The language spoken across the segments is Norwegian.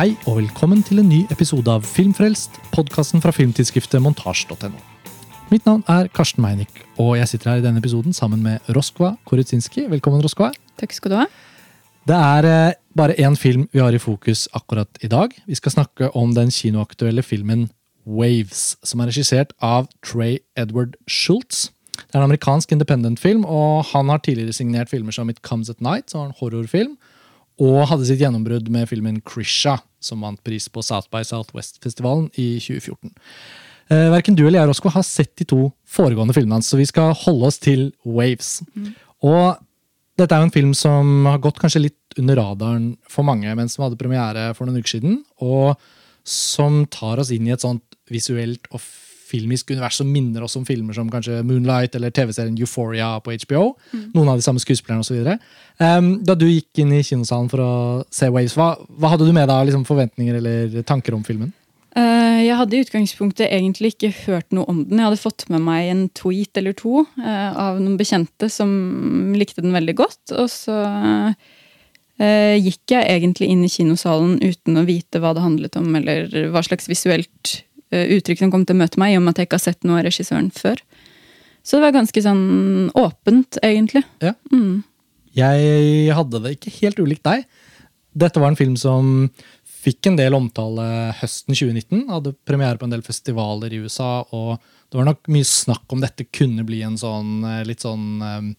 Hei og velkommen til en ny episode av Filmfrelst, podkasten fra filmtidsskriftet montasj.no. Mitt navn er Karsten Meinick, og jeg sitter her i denne episoden sammen med Roskva Koritsinski. Velkommen, Roskva. Takk skal du ha. Det er eh, bare én film vi har i fokus akkurat i dag. Vi skal snakke om den kinoaktuelle filmen Waves, som er regissert av Trey Edward Schultz. Det er en amerikansk independent-film, og han har tidligere signert filmer som It Comes At Night, som er en horrorfilm, og hadde sitt gjennombrudd med filmen Krisha, som vant pris på South by Southwest-festivalen i 2014. Eh, Verken du eller jeg Roscoe, har sett de to foregående filmene hans, så vi skal holde oss til Waves. Og dette er jo en film som har gått kanskje litt under radaren for mange, men som hadde premiere for noen uker siden, og som tar oss inn i et sånt visuelt og filmisk univers som minner oss om filmer som kanskje Moonlight eller TV-serien Euphoria på HBO. Noen av de samme skuespillerne osv. Um, da du gikk inn i kinosalen for å se Waves, hva, hva hadde du med deg liksom, forventninger eller tanker om filmen? Uh, Jeg hadde i utgangspunktet egentlig ikke hørt noe om den. Jeg hadde fått med meg en tweet eller to uh, av noen bekjente som likte den veldig godt. Og så uh, gikk jeg egentlig inn i kinosalen uten å vite hva det handlet om, eller hva slags visuelt uttrykk som kom til å møte meg, i og med at jeg ikke har sett noe av regissøren før. Så det var ganske sånn åpent, egentlig. Ja. Mm. Jeg hadde det ikke helt ulikt deg. Dette var en film som fikk en del omtale høsten 2019. Hadde premiere på en del festivaler i USA. og Det var nok mye snakk om dette kunne bli en sånn eh, litt sånn um,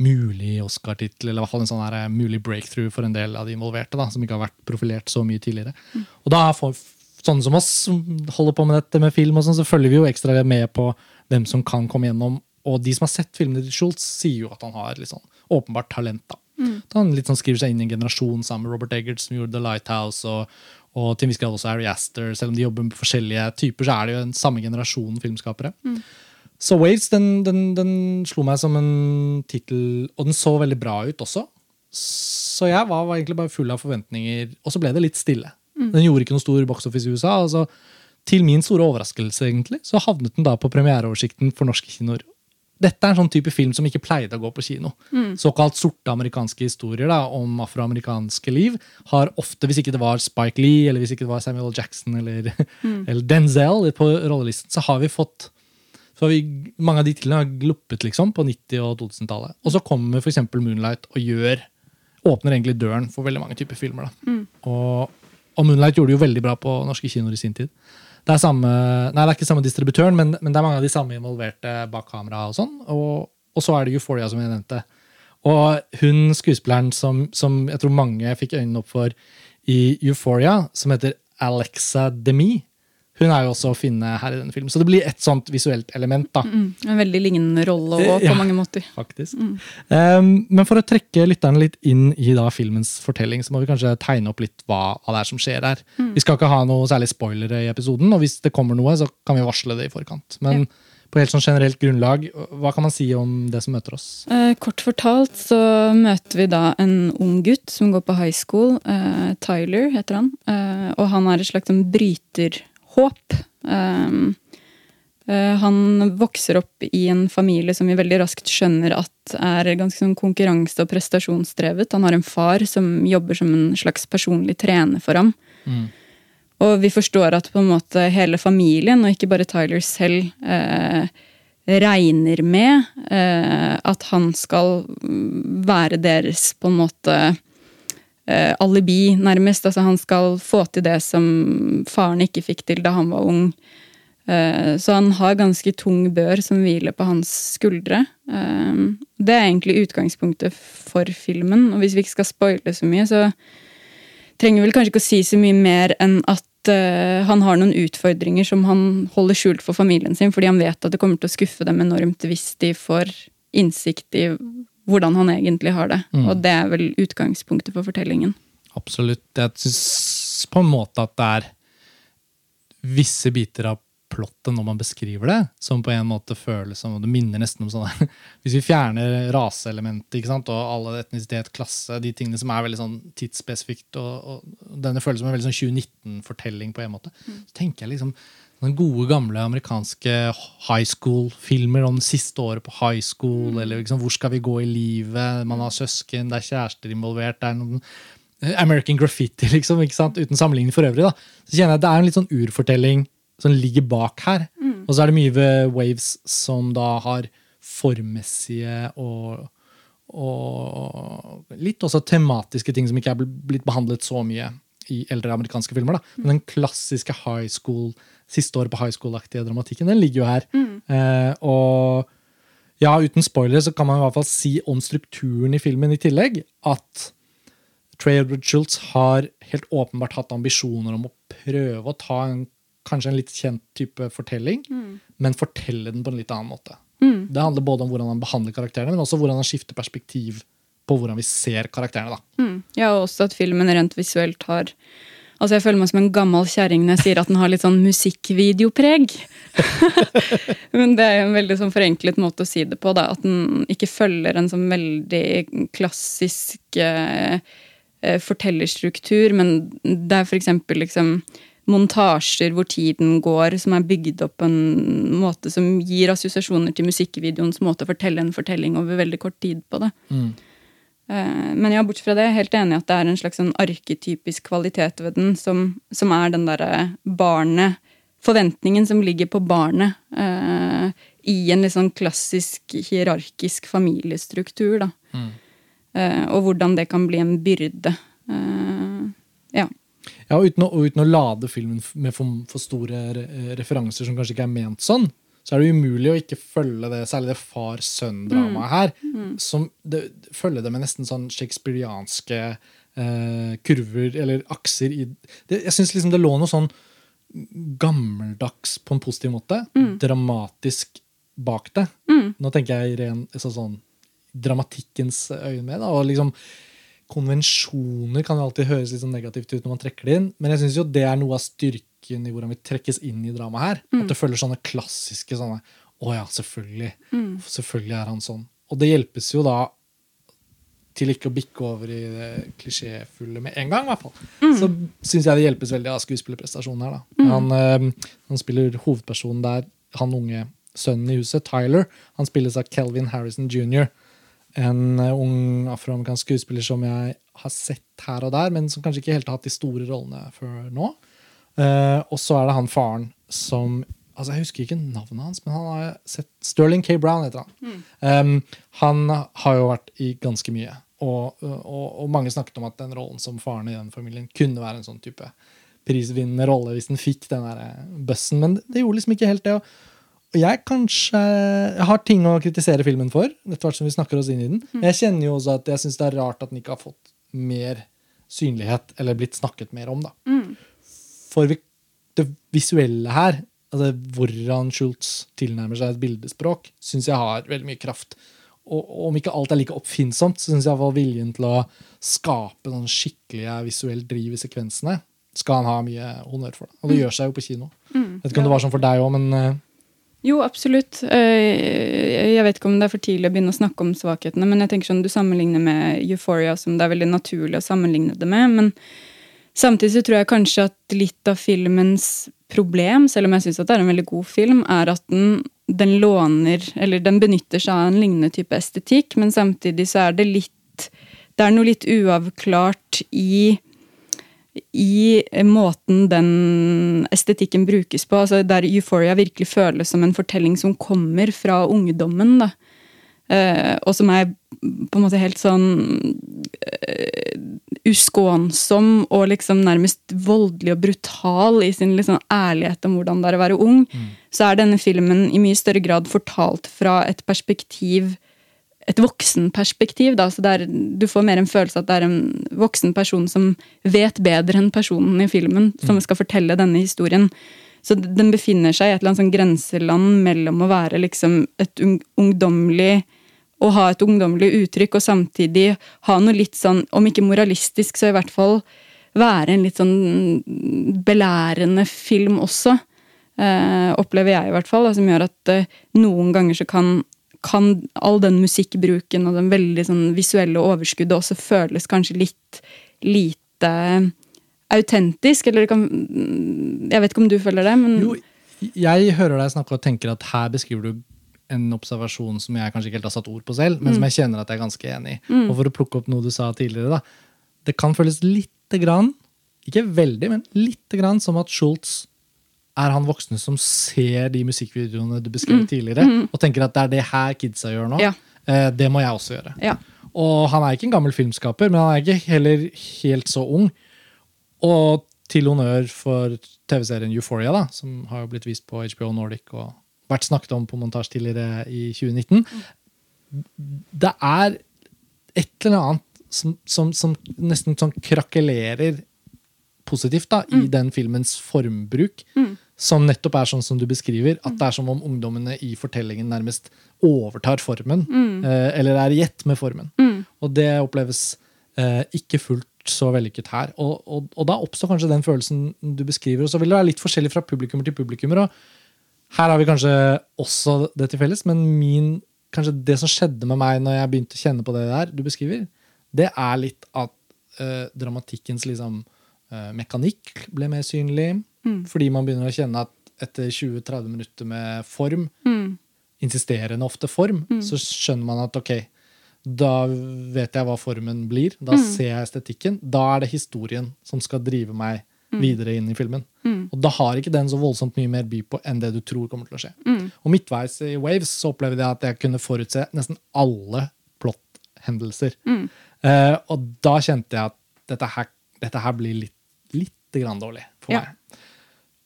mulig Oscar-tittel, eller i hvert fall en sånn her, eh, mulig breakthrough for en del av de involverte, da, som ikke har vært profilert så mye tidligere. Og da får sånne som oss som holder på med dette med film, og sånn, så følger vi jo ekstra med på hvem som kan komme gjennom. Og de som har sett filmene til Schultz, sier jo at han har litt sånn åpenbart talent. da. At han litt sånn skriver seg inn i en generasjon sammen med Robert Eggert, som gjorde The Lighthouse, og, og til en viss grad også Harry Aster. Selv om de jobber med forskjellige typer, så er det jo en samme generasjon filmskapere. Så Waves den, den, den slo meg som en tittel, og den så veldig bra ut også. Så jeg var, var egentlig bare full av forventninger, og så ble det litt stille. Den gjorde ikke noe stor box office i USA. altså til min store overraskelse egentlig, så havnet den da på premiereoversikten for norske kinoer. Dette er en sånn type film som ikke pleide å gå på kino. Såkalt sorte amerikanske historier da, om afroamerikanske liv har ofte, hvis ikke det var Spike Lee eller hvis ikke det var Samuel. Jackson eller, eller Denzel på rollelisten, så har vi fått så har vi, Mange av de titlene har gluppet liksom, på 90- og 2000-tallet. Og så kommer eksempel Moonlight og gjør, åpner egentlig døren for veldig mange typer filmer. da. Og, og Moonlight gjorde det jo veldig bra på norske kinoer i sin tid. Det er, samme, nei, det er ikke samme distributøren, men, men det er mange av de samme involverte bak kamera. Og sånn. Og, og så er det Euphoria, som jeg nevnte. Og hun skuespilleren som, som jeg tror mange fikk øynene opp for i Euphoria, som heter Alexa Demi, hun er jo også å finne her i denne filmen. Så det blir et sånt visuelt element. da. Mm. En veldig lignende rolle også, på Ja. mange måter. faktisk. Um, men for å trekke lytterne litt inn i da filmens fortelling, så må vi kanskje tegne opp litt hva, hva det er som skjer her. Vi skal ikke ha noe særlig spoilere i episoden, og hvis det kommer noe, så kan vi varsle det i forkant. Men på helt sånn generelt grunnlag, hva kan man si om det som møter oss? Eh, kort fortalt så møter vi da en ung gutt som går på high school. Eh, Tyler heter han. Eh, og han er et slags sånn bryterhåp. Um, eh, han vokser opp i en familie som vi veldig raskt skjønner at er ganske sånn konkurranse- og prestasjonsdrevet. Han har en far som jobber som en slags personlig trener for ham. Og vi forstår at på en måte hele familien, og ikke bare Tyler selv, eh, regner med eh, at han skal mm, være deres på en måte eh, alibi, nærmest. Altså han skal få til det som faren ikke fikk til da han var ung. Eh, så han har ganske tung bør som hviler på hans skuldre. Eh, det er egentlig utgangspunktet for filmen. Og hvis vi ikke skal spoile så mye, så trenger vi vel kanskje ikke å si så mye mer enn at eh, han har noen utfordringer som han holder skjult for familien sin, fordi han vet at det kommer til å skuffe dem enormt hvis de får innsikt i hvordan han egentlig har det. Og det er vel utgangspunktet for fortellingen. Absolutt. Jeg syns på en måte at det er visse biter av plottet når man beskriver det, som på en måte føles som Det minner nesten om sånn der Hvis vi fjerner raseelementet og alle etnisitet, klasse, de tingene som er veldig sånn tidsspesifikt, og, og denne føles som en veldig sånn 2019-fortelling, på en måte, så tenker jeg liksom den gode, gamle amerikanske high school-filmer om siste året på high school, eller liksom, hvor skal vi gå i livet, man har søsken, det er kjærester involvert. det er noen American Graffiti, liksom, ikke sant? uten sammenligning for øvrig. da, Så kjenner jeg at det er en litt sånn urfortelling som ligger bak her. Og så er det mye ved Waves som da har formmessige og, og litt også tematiske ting som ikke er blitt behandlet så mye i eldre amerikanske filmer. da. Men den klassiske high school, siste år på high school-aktige dramatikken, den ligger jo her. Eh, og ja, uten spoiler så kan man i hvert fall si om strukturen i filmen i tillegg at Trey Edward Schultz har helt åpenbart hatt ambisjoner om å prøve å ta en, kanskje en litt kjent type fortelling, men fortelle den på en litt annen måte. Det handler både om hvordan han behandler karakterene, men også hvordan han skifter perspektiv på hvordan vi ser karakterene. da. Mm. Ja, og også at filmen rent visuelt har Altså, Jeg føler meg som en gammel kjerring når jeg sier at den har litt sånn musikkvideopreg. Men det er jo en veldig sånn forenklet måte å si det på. da, At den ikke følger en sånn veldig klassisk eh, eh, fortellerstruktur. Men det er f.eks. liksom montasjer hvor tiden går, som er bygd opp på en måte som gir assosiasjoner til musikkvideoens måte å fortelle en fortelling over veldig kort tid på. det. Eh, Men ja, bortsett fra det, jeg er helt enig i at det er en slags sånn arketypisk kvalitet ved den, som, som er den derre barnet Forventningen som ligger på barnet eh, i en litt sånn klassisk hierarkisk familiestruktur, da. Eh, og hvordan det kan bli en byrde. Eh, ja. Ja, og uten å, og uten å lade filmen med for, for store re referanser som kanskje ikke er ment sånn, så er det umulig å ikke følge det, særlig det far-sønn-dramaet her. som det, følger det med nesten sånn shakespearianske eh, kurver eller akser i det, Jeg syns liksom det lå noe sånn gammeldags på en positiv måte. Dramatisk bak det. Nå tenker jeg i ren sånn, sånn dramatikkens øyne med. Da, og liksom konvensjoner kan jo alltid høres litt sånn negativt ut når man trekker det inn, men jeg syns jo det er noe av styrken i hvordan vi trekkes inn i dramaet her. At det følger sånne klassiske sånne Å ja, selvfølgelig. Selvfølgelig er han sånn. Og det hjelpes jo da til ikke å bikke over i det klisjéfulle med en gang, i hvert fall. Så syns jeg det hjelpes veldig av skuespillerprestasjonen her. da. Han, øh, han spiller hovedpersonen der, han unge sønnen i huset, Tyler. Han spilles av Kelvin Harrison jr. En eh, ung afroamerikansk skuespiller som jeg har sett her og der, men som kanskje ikke helt har hatt de store rollene før nå. Uh, og så er det han faren som altså Jeg husker ikke navnet hans, men han har sett Sterling K. Brown heter han. Um, han har jo vært i ganske mye. Og, og, og mange snakket om at den rollen som faren i den familien kunne være en sånn type prisvinnende rolle hvis den fikk den der eh, bussen, men det gjorde liksom ikke helt det. Og jeg kanskje jeg har ting å kritisere filmen for, etter hvert som vi snakker oss inn i den. Men jeg kjenner jo også at jeg syns det er rart at den ikke har fått mer synlighet, eller blitt snakket mer om. da. For vi, det visuelle her, altså hvordan Schultz tilnærmer seg et bildespråk, syns jeg har veldig mye kraft. Og, om ikke alt er like oppfinnsomt, så syns jeg viljen til å skape sånn skikkelig visuelt driv i sekvensene skal han ha mye honnør for. det. Og det gjør seg jo på kino. Vet ikke om det var sånn for deg òg, men eh, Jo, absolutt. Eh, Jeg vet ikke om det er for tidlig å begynne å snakke om svakhetene, men jeg tenker sånn, du sammenligner med Euphoria, som det er veldig naturlig å sammenligne det med. Men samtidig så tror jeg kanskje at litt av filmens problem, selv om jeg syns det er en veldig god film, er at den, den låner, eller den benytter seg av en lignende type estetikk, men samtidig så er det litt Det er noe litt uavklart i i måten den estetikken brukes på. altså Der Euphoria virkelig føles som en fortelling som kommer fra ungdommen. da. Eh, og som er på en måte helt sånn eh, uskånsom og liksom nærmest voldelig og brutal i sin liksom ærlighet om hvordan det er å være ung, så er denne filmen i mye større grad fortalt fra et perspektiv et voksenperspektiv. Da, så der du får mer en følelse at det er en voksen person som vet bedre enn personen i filmen, som skal fortelle denne historien. Så den befinner seg i et eller annet sånn grenseland mellom å være liksom et ung ungdommelig å ha et ungdommelig uttrykk, og samtidig ha noe litt sånn, om ikke moralistisk, så i hvert fall være en litt sånn belærende film også. Eh, opplever jeg i hvert fall. da, Som gjør at eh, noen ganger så kan, kan all den musikkbruken og den veldig sånn visuelle overskuddet også føles kanskje litt lite autentisk. Eller det kan Jeg vet ikke om du føler det, men Jo, jeg hører deg snakke og tenker at her beskriver du en observasjon som jeg kanskje ikke helt har satt ord på selv, men som jeg kjenner at jeg er ganske enig i. Og for å plukke opp noe du sa tidligere, da. det kan føles lite grann, ikke veldig, men lite grann som at Schultz er han voksne som ser de musikkvideoene du beskrev tidligere, og tenker at det er det her kidsa gjør nå. Ja. Eh, det må jeg også gjøre. Ja. Og han er ikke en gammel filmskaper, men han er ikke heller helt så ung. Og til honnør for TV-serien Euphoria, da, som har jo blitt vist på HBO Nordic og vært snakket om på montasje tidligere i 2019. Det er et eller annet som, som, som nesten sånn krakelerer positivt da, i den filmens formbruk. Som nettopp er sånn som du beskriver. At det er som om ungdommene i fortellingen nærmest overtar formen. Eh, eller er i ett med formen. Og det oppleves eh, ikke fullt så vellykket her. Og, og, og da oppstår kanskje den følelsen du beskriver. Og så vil det være litt forskjellig fra publikummer til publikummer. Og her har vi kanskje også det til felles, men min, kanskje det som skjedde med meg når jeg begynte å kjenne på det der du beskriver, det er litt at eh, dramatikkens liksom, mekanikk ble mer synlig. Fordi man begynner å kjenne at etter 20-30 minutter med form, insisterende ofte form, så skjønner man at ok, da vet jeg hva formen blir. Da ser jeg estetikken. Da er det historien som skal drive meg videre inn i filmen. Og da har ikke den så voldsomt mye mer by på enn det du tror kommer til å skje. Og midtveis i Waves så opplevde jeg at jeg kunne forutse nesten alle plot-hendelser. Eh, og da kjente jeg at dette her, dette her blir litt grann dårlig for Ja. meg.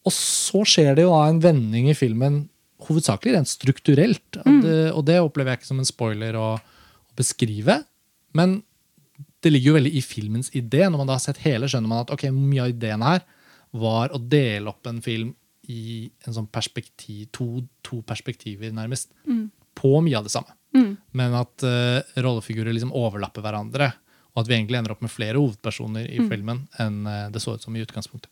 Og så skjer det jo da en vending i filmen, hovedsakelig rent strukturelt. Og, det, og det opplever jeg ikke som en spoiler å, å beskrive. Men det ligger jo veldig i filmens idé. Når man da har sett hele, skjønner man at ok, mye av ideen her var å dele opp en film i en sånn perspektiv, to, to perspektiver, nærmest, på mye av det samme. Men at uh, rollefigurer liksom overlapper hverandre. Og at vi egentlig ender opp med flere hovedpersoner i filmen enn eh, det så ut som i utgangspunktet.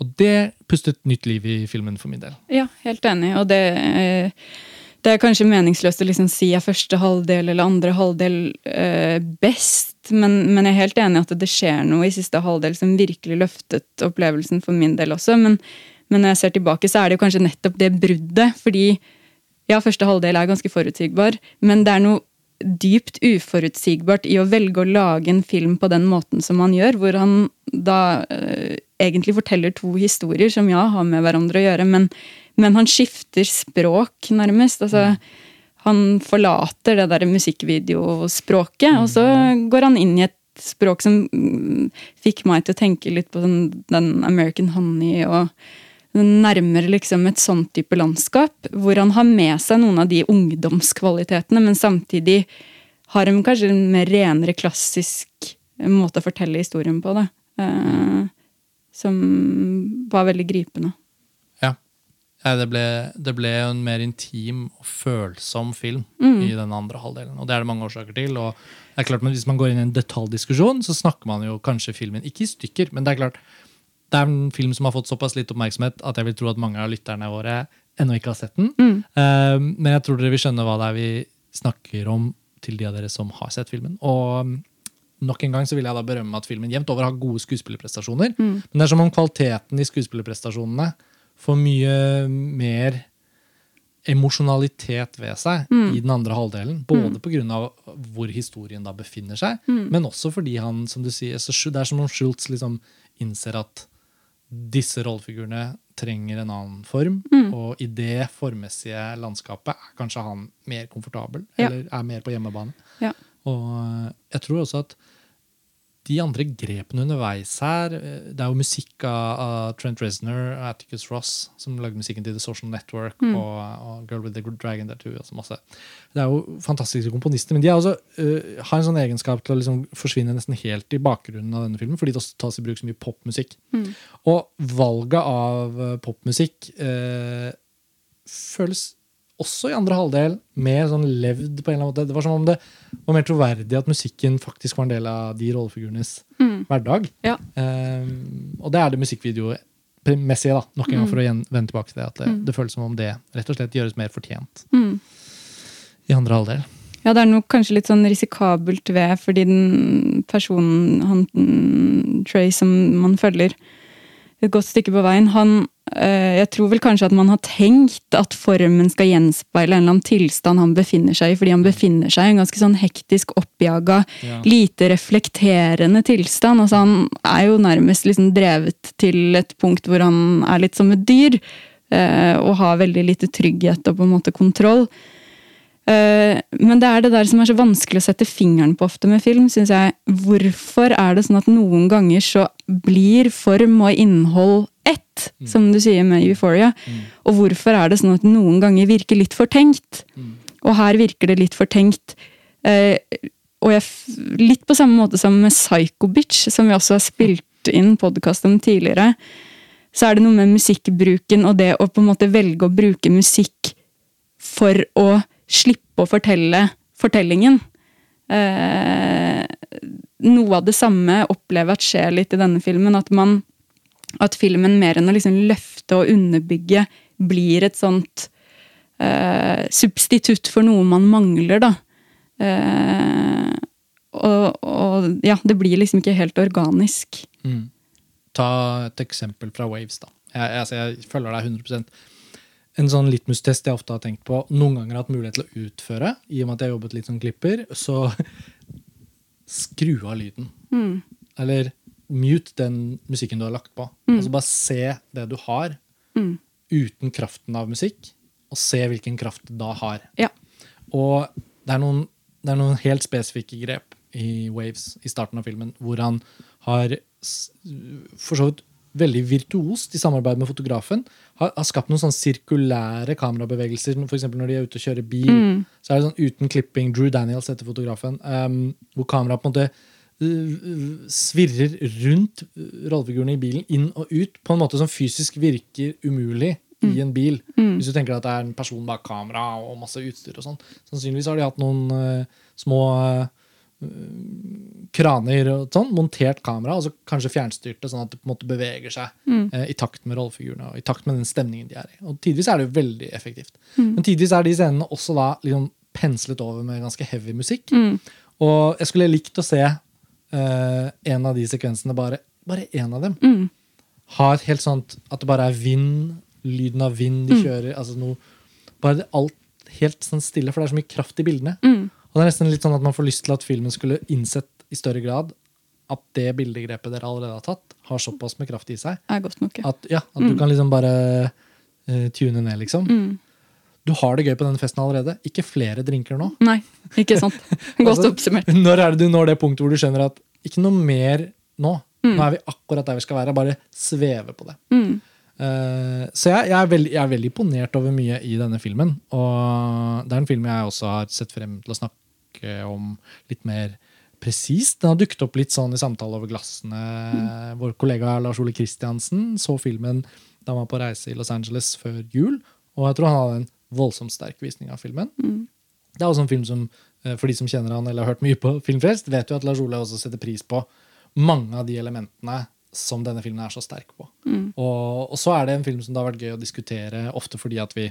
Og det pustet nytt liv i filmen for min del. Ja, helt enig. Og det, eh, det er kanskje meningsløst å liksom si er første halvdel eller andre halvdel eh, best, men, men jeg er helt enig i at det skjer noe i siste halvdel som virkelig løftet opplevelsen for min del også. Men, men når jeg ser tilbake, så er det jo kanskje nettopp det bruddet. Fordi ja, første halvdel er ganske forutsigbar, men det er noe dypt uforutsigbart i å velge å lage en film på den måten som han gjør, hvor han da eh, egentlig forteller to historier som ja, har med hverandre å gjøre, men, men han skifter språk, nærmest. Altså, han forlater det der musikkvideospråket, og så går han inn i et språk som mm, fikk meg til å tenke litt på den, den American Honey og nærmere liksom et sånn type landskap, hvor han har med seg noen av de ungdomskvalitetene, men samtidig har en kanskje en mer renere klassisk måte å fortelle historien på. Da. Eh, som var veldig gripende. Ja. Det, ble, det ble en mer intim og følsom film Mm. i den andre halvdelen. Og det er det mange årsaker til. og det er klart, men Hvis man går inn i en detaljdiskusjon, så snakker man jo kanskje filmen ikke i stykker, men det er klart, det er en film som har fått såpass litt oppmerksomhet at jeg vil tro at mange av lytterne våre ennå ikke har sett den. Mm. Uh, men jeg tror dere vil skjønne hva det er vi snakker om til de av dere som har sett filmen. Og mm, nok en gang så vil jeg da berømme at filmen jevnt over har gode skuespillerprestasjoner. Men det er som om kvaliteten i skuespillerprestasjonene får mye mer emosjonalitet ved seg i den andre halvdelen. Både på grunn av hvor historien da befinner seg, men også fordi han, som du sier, det er som om Schultz liksom innser at disse rollefigurene trenger en annen form, og i det formmessige landskapet er kanskje han mer komfortabel, Ja. eller er mer på hjemmebane. Ja. Og jeg tror også at de andre grepene underveis her eh, Det er jo musikk av, Trent Reznor og Atticus Ross, som lagde musikken til The Social Network og, og Girl with the Dragon Tattoo. Så masse. Det er jo fantastiske komponister, men de også, uh, har en sånn egenskap til å liksom forsvinne nesten helt i bakgrunnen av denne filmen, fordi det også tas i bruk så mye popmusikk. Og valget av eh, popmusikk uh, føles også i andre halvdel mer sånn levd på en eller annen måte. Det var som om det var mer troverdig at musikken faktisk var en del av de rollefigurenes hverdag. Ja. Um, og det er det musikkvideomessige, da. Nok en gang for å vende tilbake til det. At det, det føles som om det rett og slett gjøres mer fortjent Mm. i andre halvdel. Ja, det er noe kanskje litt sånn risikabelt ved, fordi den personen, han mm, Trey, som man følger, et godt stykke på veien. Han, eh, jeg tror vel kanskje at man har tenkt at formen skal gjenspeile en eller annen tilstand han befinner seg i, fordi han befinner seg i en ganske sånn hektisk, oppjaga, Ja. lite reflekterende tilstand. Altså Han er jo nærmest liksom drevet til et punkt hvor han er litt som et dyr, eh, og har veldig lite trygghet og på en måte kontroll. Eh, Men det er det der som er så vanskelig å sette fingeren på ofte med film, Synes jeg. Hvorfor er det sånn at noen ganger så blir form og innhold ett, som du sier med Euphoria? Og hvorfor er det sånn at noen ganger virker litt fortenkt? Og her virker det litt fortenkt. Eh, og jeg, litt på samme måte som med Psycho Bitch, som vi også har spilt inn podkast om tidligere, så er det noe med musikkbruken og det å på en måte velge å bruke musikk for å slippe å fortelle fortellingen. Eh, noe av det samme opplever jeg at skjer litt i denne filmen. At, man, at filmen mer enn å liksom løfte og underbygge blir et sånt eh, substitutt for noe man mangler, da. Eh, og, og ja, det blir liksom ikke helt organisk. Mm. Ta et eksempel fra Waves, da. Jeg, altså, jeg følger deg 100 En sånn litmus-test jeg ofte har tenkt på, noen ganger har hatt mulighet til å utføre, i og med at jeg har jobbet litt som klipper, så skru av lyden. Eller mute den musikken du har lagt på. Altså Bare se det du har, uten kraften av musikk, og se hvilken kraft det da har. Ja. Og det er, noen, det er noen helt spesifikke grep i Waves i starten av filmen, hvor han har for så vidt veldig virtuost i samarbeid med fotografen, har, har skapt noen sånn sirkulære kamerabevegelser. Eksempel når de er ute og kjører bil, så er det sånn uten klipping. Drew Daniels heter fotografen. Um, hvor kameraet på en måte uh, svirrer rundt uh, rollefigurene i bilen, inn og ut, på en måte som fysisk virker umulig i en bil. Hvis du tenker at det er en person bak kamera og masse utstyr og sånn. Sannsynligvis har de hatt noen uh, små uh, kraner og sånn, montert kamera, og så kanskje fjernstyrte, sånn at det på en måte beveger seg eh, i takt med rollefigurene og i takt med den stemningen de er i. Og Tidvis er det jo veldig effektivt. Men tidvis er de scenene også da liksom penslet over med ganske heavy musikk. Og jeg skulle likt å se eh, en av de sekvensene, bare, bare en av dem, ha et helt sånt at det bare er vind, lyden av vind de kjører, altså noe Bare alt helt sånn stille, for det er så mye kraft i bildene. Og det er nesten litt sånn at man får lyst til at filmen skulle innsett i større grad at det bildegrepet dere allerede har tatt, har såpass med kraft i seg ja. at, ja, at du kan liksom bare uh, tune ned, liksom. Du har det gøy på denne festen allerede. Ikke flere drinker nå. Nei, ikke sant. Godt Altså, oppsummert. Når er det du når det punktet hvor du skjønner at ikke noe mer nå? Nå er vi akkurat der vi skal være. Bare sveve på det. Uh, så jeg, jeg, er veldig, jeg er veldig imponert over mye i denne filmen. Og det er en film jeg også har sett frem til å snakke om litt mer presist. Den har dukket opp litt sånn i samtale over glassene. Vår kollega Lars Ole Kristiansen så filmen da han var på reise i Los Angeles før jul. Og jeg tror han hadde en voldsomt sterk visning av filmen. Det er også en film som, eh, for de som kjenner han eller har hørt mye på Filmfrelst, vet jo at Lars Ole også setter pris på mange av de elementene som denne filmen er så sterk på. Og, og så er det en film som det har vært gøy å diskutere, ofte fordi at vi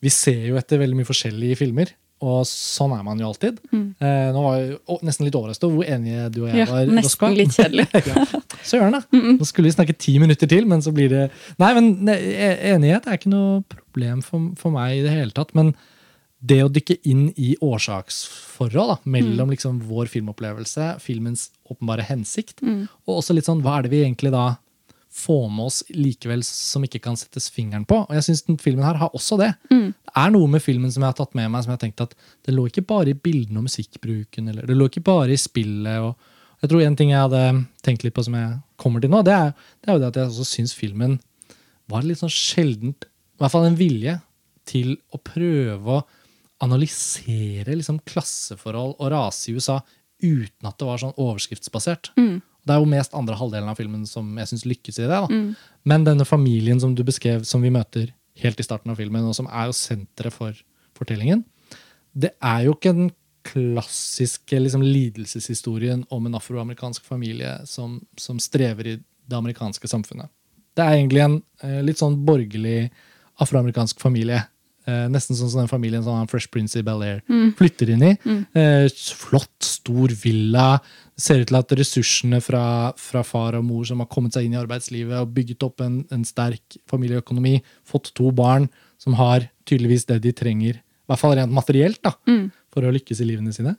vi ser jo etter veldig mye forskjellige filmer. Og sånn er man jo alltid. Eh, nå var jeg nesten litt overrasket over hvor enige du og jeg Ja, var. nesten litt kjedelig. ja. Søren, da. Nå skulle vi snakke ti minutter til, men så blir det Nei, men e- enighet er ikke noe problem for, for meg i det hele tatt. Men det å dykke inn i årsaksforhold da, mellom liksom vår filmopplevelse, filmens åpenbare hensikt, og også litt sånn hva er det vi egentlig da får med oss likevel som ikke kan settes fingeren på. Og jeg synes den filmen her har også det. Det er noe med filmen som jeg har tatt med meg, som jeg har tenkt at det lå ikke bare i bildene og musikkbruken, eller det lå ikke bare i spillet. og jeg tror En ting jeg hadde tenkt litt på som jeg kommer til nå, det er, det er jo det at jeg også syns filmen var litt sånn sjeldent I hvert fall en vilje til å prøve å analysere liksom klasseforhold og rase i USA uten at det var sånn overskriftsbasert. Det er jo mest andre halvdelen av filmen som jeg synes lykkes i det. da. Men denne familien som du beskrev, som vi møter helt i starten av filmen, og som er jo senteret for fortellingen, det er jo ikke den klassiske liksom, lidelseshistorien om en afroamerikansk familie som, som strever i det amerikanske samfunnet. Det er egentlig en eh, litt sånn borgerlig afroamerikansk familie Eh, nesten sånn som den familien som han Fresh Prince i Bel-Air flytter inn i. Eh, flott, stor villa. Ser ut til at ressursene fra, fra far og mor som har kommet seg inn i arbeidslivet og bygget opp en, en sterk familieøkonomi, fått to barn som har tydeligvis det de trenger, i hvert fall rent materielt, da, for å lykkes i livene sine.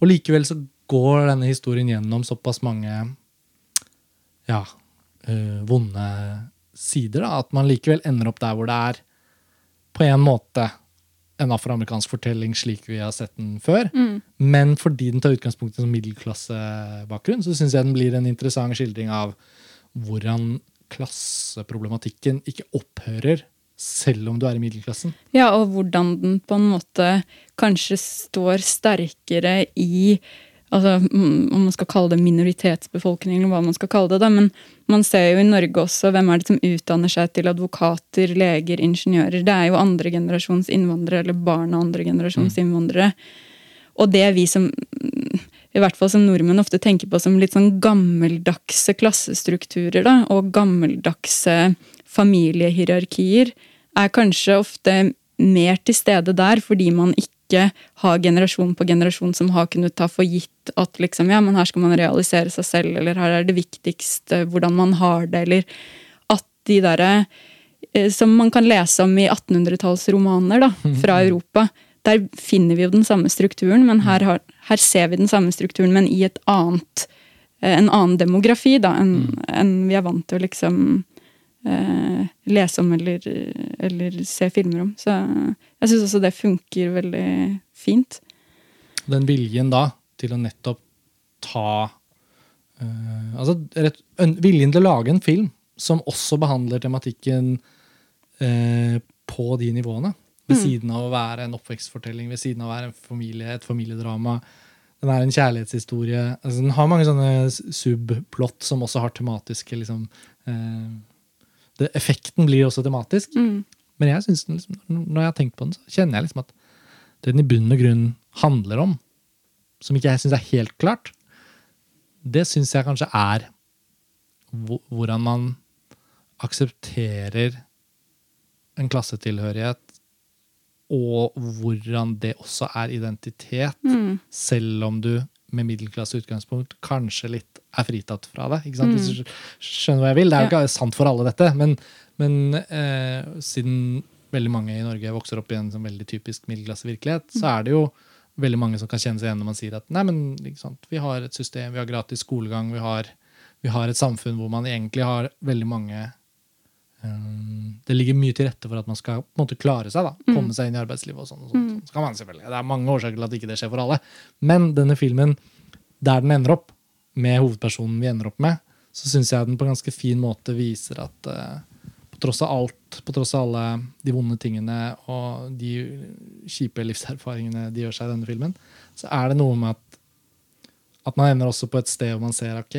Og likevel så går denne historien gjennom såpass mange ja, øh, vonde sider, da, at man likevel ender opp der hvor det er på en måte en afroamerikansk fortelling slik vi har sett den før. Men fordi den tar utgangspunkt i en middelklassebakgrunn, så syns jeg den blir en interessant skildring av hvordan klasseproblematikken ikke opphører selv om du er i middelklassen. Ja, og hvordan den på en måte kanskje står sterkere i altså, mm, Om man skal kalle det minoritetsbefolkning, eller hva man skal kalle det. Da. Men man ser jo i Norge også hvem er det som utdanner seg til advokater, leger, ingeniører. Det er jo andregenerasjons innvandrere, eller barn av andregenerasjons innvandrere. Og det vi som i hvert fall som nordmenn ofte tenker på som litt sånn gammeldagse klassestrukturer, da, og gammeldagse familiehierarkier, er kanskje ofte mer til stede der fordi man ikke har generasjon på generasjon som har kunnet ta for gitt at liksom, ja, men her skal man realisere seg selv, eller her er det viktigste hvordan man har det, eller at de derre eh, som man kan lese om i 1800-tallsromaner da, fra Europa. Der finner vi jo den samme strukturen, men her, har, her ser vi den samme strukturen, men i et annet, eh, en annen demografi da, enn enn vi er vant til å liksom eh, lese om eller, eller se filmer om. Så jeg syns også det funker veldig fint. Den viljen da til å nettopp ta eh, Altså rett, viljen til å lage en film som også behandler tematikken eh, på de nivåene. Ved siden av å være en oppvekstfortelling, ved siden av å være en familie, et familiedrama. Den er en kjærlighetshistorie. Altså, den har mange sånne subplot subplott som også har tematiske liksom, eh, det, Effekten blir også tematisk. Men jeg synes liksom, når jeg har tenkt på den, så kjenner jeg liksom at det den i bunn og grunn handler om, som ikke jeg syns er helt klart, det syns jeg kanskje er hvordan man aksepterer en klassetilhørighet, og hvordan det også er identitet, selv om du med middelklasseutgangspunkt kanskje litt er fritatt fra det. Ikke sant? Hvis du skjønner hva jeg vil? Det er jo ikke sant for alle, dette, men, men eh, siden veldig mange i Norge vokser opp i en sånn veldig typisk middelklassevirkelighet, så er det jo veldig mange som kan kjenne seg igjen når man sier at nei, men vi har et system, vi har gratis skolegang, vi har, vi har et samfunn hvor man egentlig har veldig mange Det ligger mye til rette for at man skal på en måte klare seg, da, komme seg inn i arbeidslivet. og sånn. og sånt. Så kan man selvfølgelig, Det er mange årsaker til at ikke det skjer for alle. Men denne filmen, der den ender opp, med hovedpersonen vi ender opp med, så syns jeg den på en ganske fin måte viser at uh, på tross av alt, på tross av alle de vonde tingene og de kjipe livserfaringene de gjør seg i denne filmen, så er det noe med at, at man ender også på et sted hvor man ser ok,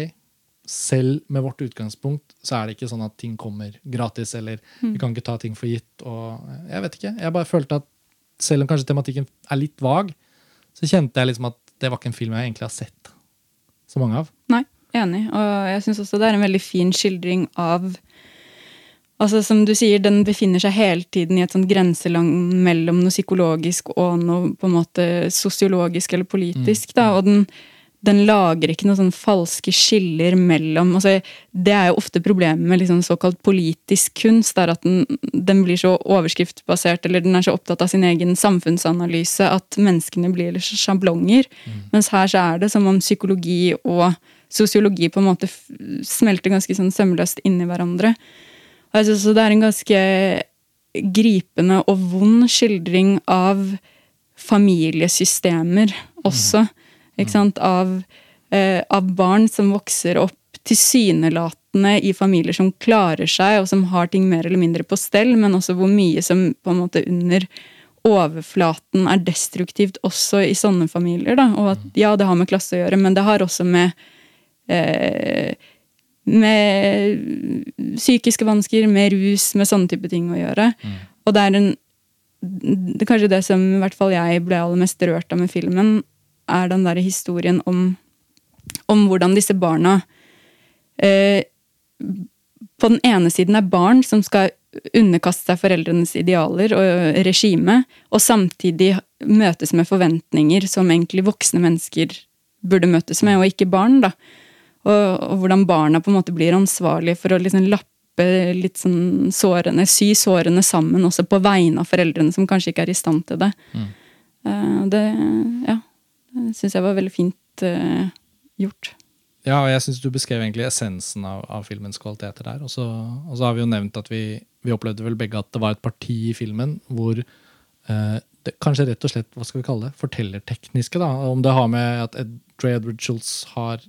selv med vårt utgangspunkt så er det ikke sånn at ting kommer gratis, eller vi kan ikke ta ting for gitt. og Jeg vet ikke, jeg bare følte at selv om kanskje tematikken er litt vag, så kjente jeg liksom at det var ikke en film jeg egentlig har sett så mange av. Nei, enig. Og jeg syns også det er en veldig fin skildring av Altså Som du sier, den befinner seg hele tiden i et sånt grenseland mellom noe psykologisk og noe på en måte sosiologisk eller politisk. da, Og den, den lager ikke noen sånn falske skiller mellom altså Det er jo ofte problemet med liksom såkalt politisk kunst, er at den, den blir så overskriftbasert, eller den er så opptatt av sin egen samfunnsanalyse at menneskene blir litt sjablonger. Mens her så er det som om psykologi og sosiologi på en måte smelter ganske sånn sømløst inn i hverandre. Og jeg synes det er en ganske gripende og vond skildring av familiesystemer også. Ikke sant? Av, eh, av barn som vokser opp tilsynelatende i familier som klarer seg, og som har ting mer eller mindre på stell, men også hvor mye som på en måte under overflaten er destruktivt også i sånne familier. Da. Og at ja, det har med klasse å gjøre, men det har også med eh, med psykiske vansker, med rus, med sånne type ting å gjøre. Og det er en det, Kanskje det som i hvert fall jeg ble aller mest rørt av med filmen, er den der historien om, om hvordan disse barna eh, På den ene siden er barn som skal underkaste seg foreldrenes idealer og regime, og samtidig møtes med forventninger som egentlig voksne mennesker burde møtes med, og ikke barn. da. Og, og hvordan barna på en måte blir ansvarlige for å liksom lappe litt sånn sårene, sy sårene sammen, også på vegne av foreldrene som kanskje ikke er i stand til det. Mm. Uh, det ja, syns jeg var veldig fint uh, gjort. Ja, og jeg syns du beskrev egentlig essensen av, av filmens kvaliteter der. Og så, og så har vi jo nevnt at vi, vi opplevde vel begge at det var et parti i filmen hvor uh, det, kanskje rett og slett hva skal vi kalle det, fortellertekniske. da, Om det har med at Dre Edward Schultz har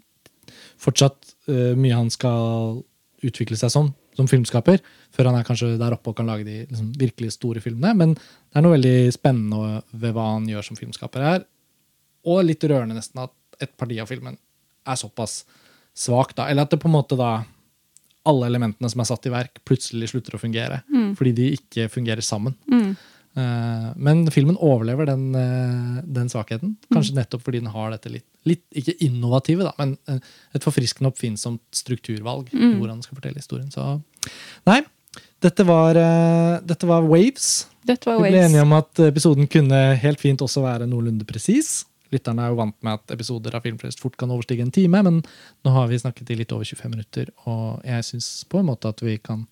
fortsatt uh, mye han skal utvikle seg som som filmskaper, før han er kanskje der oppe og kan lage de liksom, virkelig store filmene. Men det er noe veldig spennende ved hva han gjør som filmskaper her. Og litt rørende nesten at et parti av filmen er såpass svak, da. Eller at det på en måte da alle elementene som er satt i verk, plutselig slutter å fungere. Fordi de ikke fungerer sammen. Mm. Uh, men filmen overlever den, uh, den svakheten. Kanskje nettopp fordi den har dette litt, litt ikke innovative, da, men uh, et forfriskende oppfinnsomt strukturvalg i hvordan den skal fortelle historien. Så nei, dette var, dette var Waves. Dette var Vi ble Waves. enige om at episoden kunne helt fint også være noenlunde presis. Lytterne er jo vant med at episoder av Filmfrelst fort kan overstige en time, men nå har vi snakket i litt over 25 minutter, og jeg syns på en måte at vi kan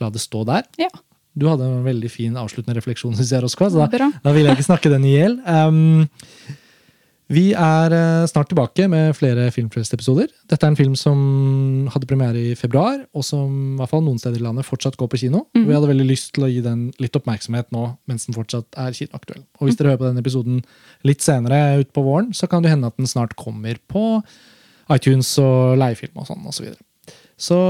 la det stå der. Ja. Du hadde en veldig fin avsluttende refleksjon, syns jeg, Roskva, så da, da vil jeg ikke snakke den i hjel. Um, vi er eh, snart tilbake med flere Filmfrelst-episoder. Dette er en film som hadde premiere i februar, og som i hvert fall noen steder i landet fortsatt går på kino. Mm. Vi hadde veldig lyst til å gi den litt oppmerksomhet nå mens den fortsatt er kinoaktuell. Og hvis dere hører på denne episoden litt senere utpå våren, så kan det hende at den snart kommer på iTunes og leiefilm og sånn osv. Så, videre. så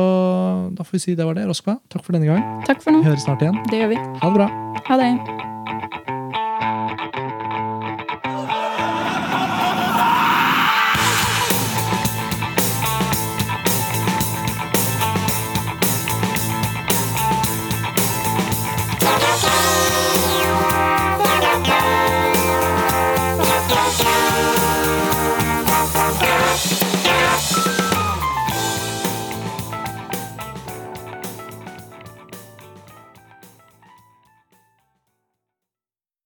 da får vi si det var det. Roskva, takk for denne gang. Takk for Vi nå. høres snart igjen. Det gjør vi. Ha det bra. Ha det.